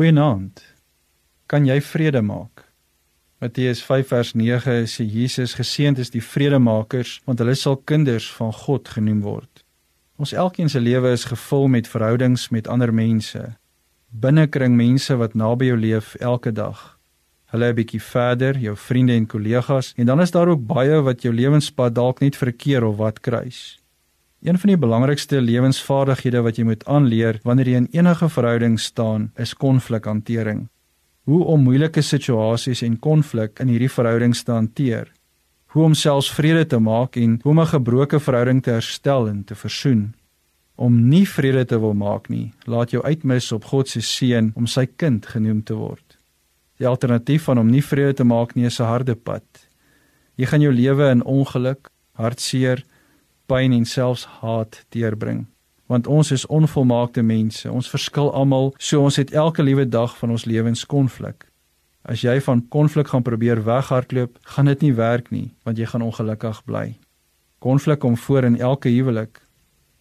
Goeienaand. Kan jy vrede maak? Matteus 5 vers 9 sê Jesus geseënd is die vredemakers want hulle sal kinders van God genoem word. Ons elkeen se lewe is gevul met verhoudings met ander mense. Binnekring mense wat naby jou leef elke dag. Hulle 'n bietjie verder, jou vriende en kollegas en dan is daar ook baie wat jou lewenspad dalk net verkeer of wat kruis. Een van die belangrikste lewensvaardighede wat jy moet aanleer wanneer jy in enige verhouding staan, is konflikhantering hoe om moeilike situasies en konflik in hierdie verhoudings te hanteer, hoe om selfs vrede te maak en hoe om 'n gebroke verhouding te herstel en te versoen. Om nie vrede te wil maak nie, laat jou uitmis op God se seën om sy kind genoem te word. Die alternatief van om nie vrede te maak nie is 'n harde pad. Jy gaan jou lewe in ongeluk, hartseer, pyn en selfs haat deurbring want ons is onvolmaakte mense. Ons verskil almal, so ons het elke liewe dag van ons lewens konflik. As jy van konflik gaan probeer weghardloop, gaan dit nie werk nie, want jy gaan ongelukkig bly. Konflik kom voor in elke huwelik,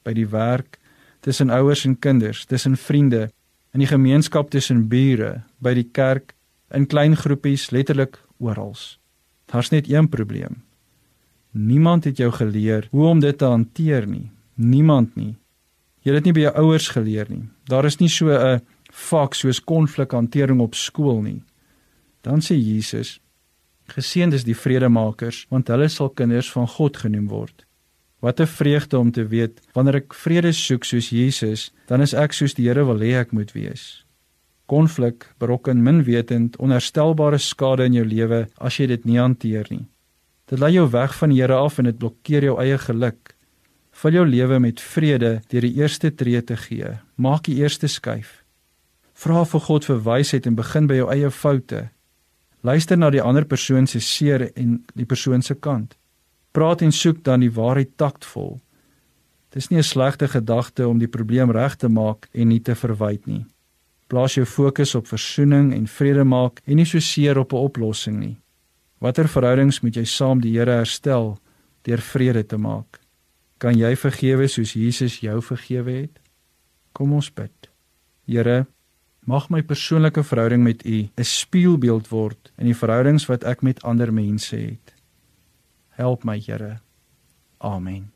by die werk, tussen ouers en kinders, tussen vriende, in die gemeenskap tussen bure, by die kerk, in klein groepies, letterlik oral. Daar's net een probleem. Niemand het jou geleer hoe om dit te hanteer nie. Niemand nie. Jy het dit nie by jou ouers geleer nie. Daar is nie so 'n vak soos konflikhantering op skool nie. Dan sê Jesus: Geseënd is die vredemakers, want hulle sal kinders van God genoem word. Wat 'n vreugde om te weet wanneer ek vrede soek soos Jesus, dan is ek soos die Here wil hê ek moet wees. Konflik berokken minwetend onherstelbare skade in jou lewe as jy dit nie hanteer nie. Dit lei jou weg van die Here af en dit blokkeer jou eie geluk. Vul jou lewe met vrede deur die eerste tree te gee. Maak die eerste skuif. Vra vir God vir wysheid en begin by jou eie foute. Luister na die ander persoon se seer en die persoon se kant. Praat en soek dan die waarheid taktvol. Dis nie 'n slegte gedagte om die probleem reg te maak en nie te verwyd nie. Plaas jou fokus op versoening en vrede maak en nie so seer op 'n oplossing nie. Watter verhoudings moet jy saam die Here herstel deur vrede te maak? Kan jy vergewe soos Jesus jou vergewe het? Kom ons bid. Here, mag my persoonlike verhouding met U 'n spieelbeeld word in die verhoudings wat ek met ander mense het. Help my, Here. Amen.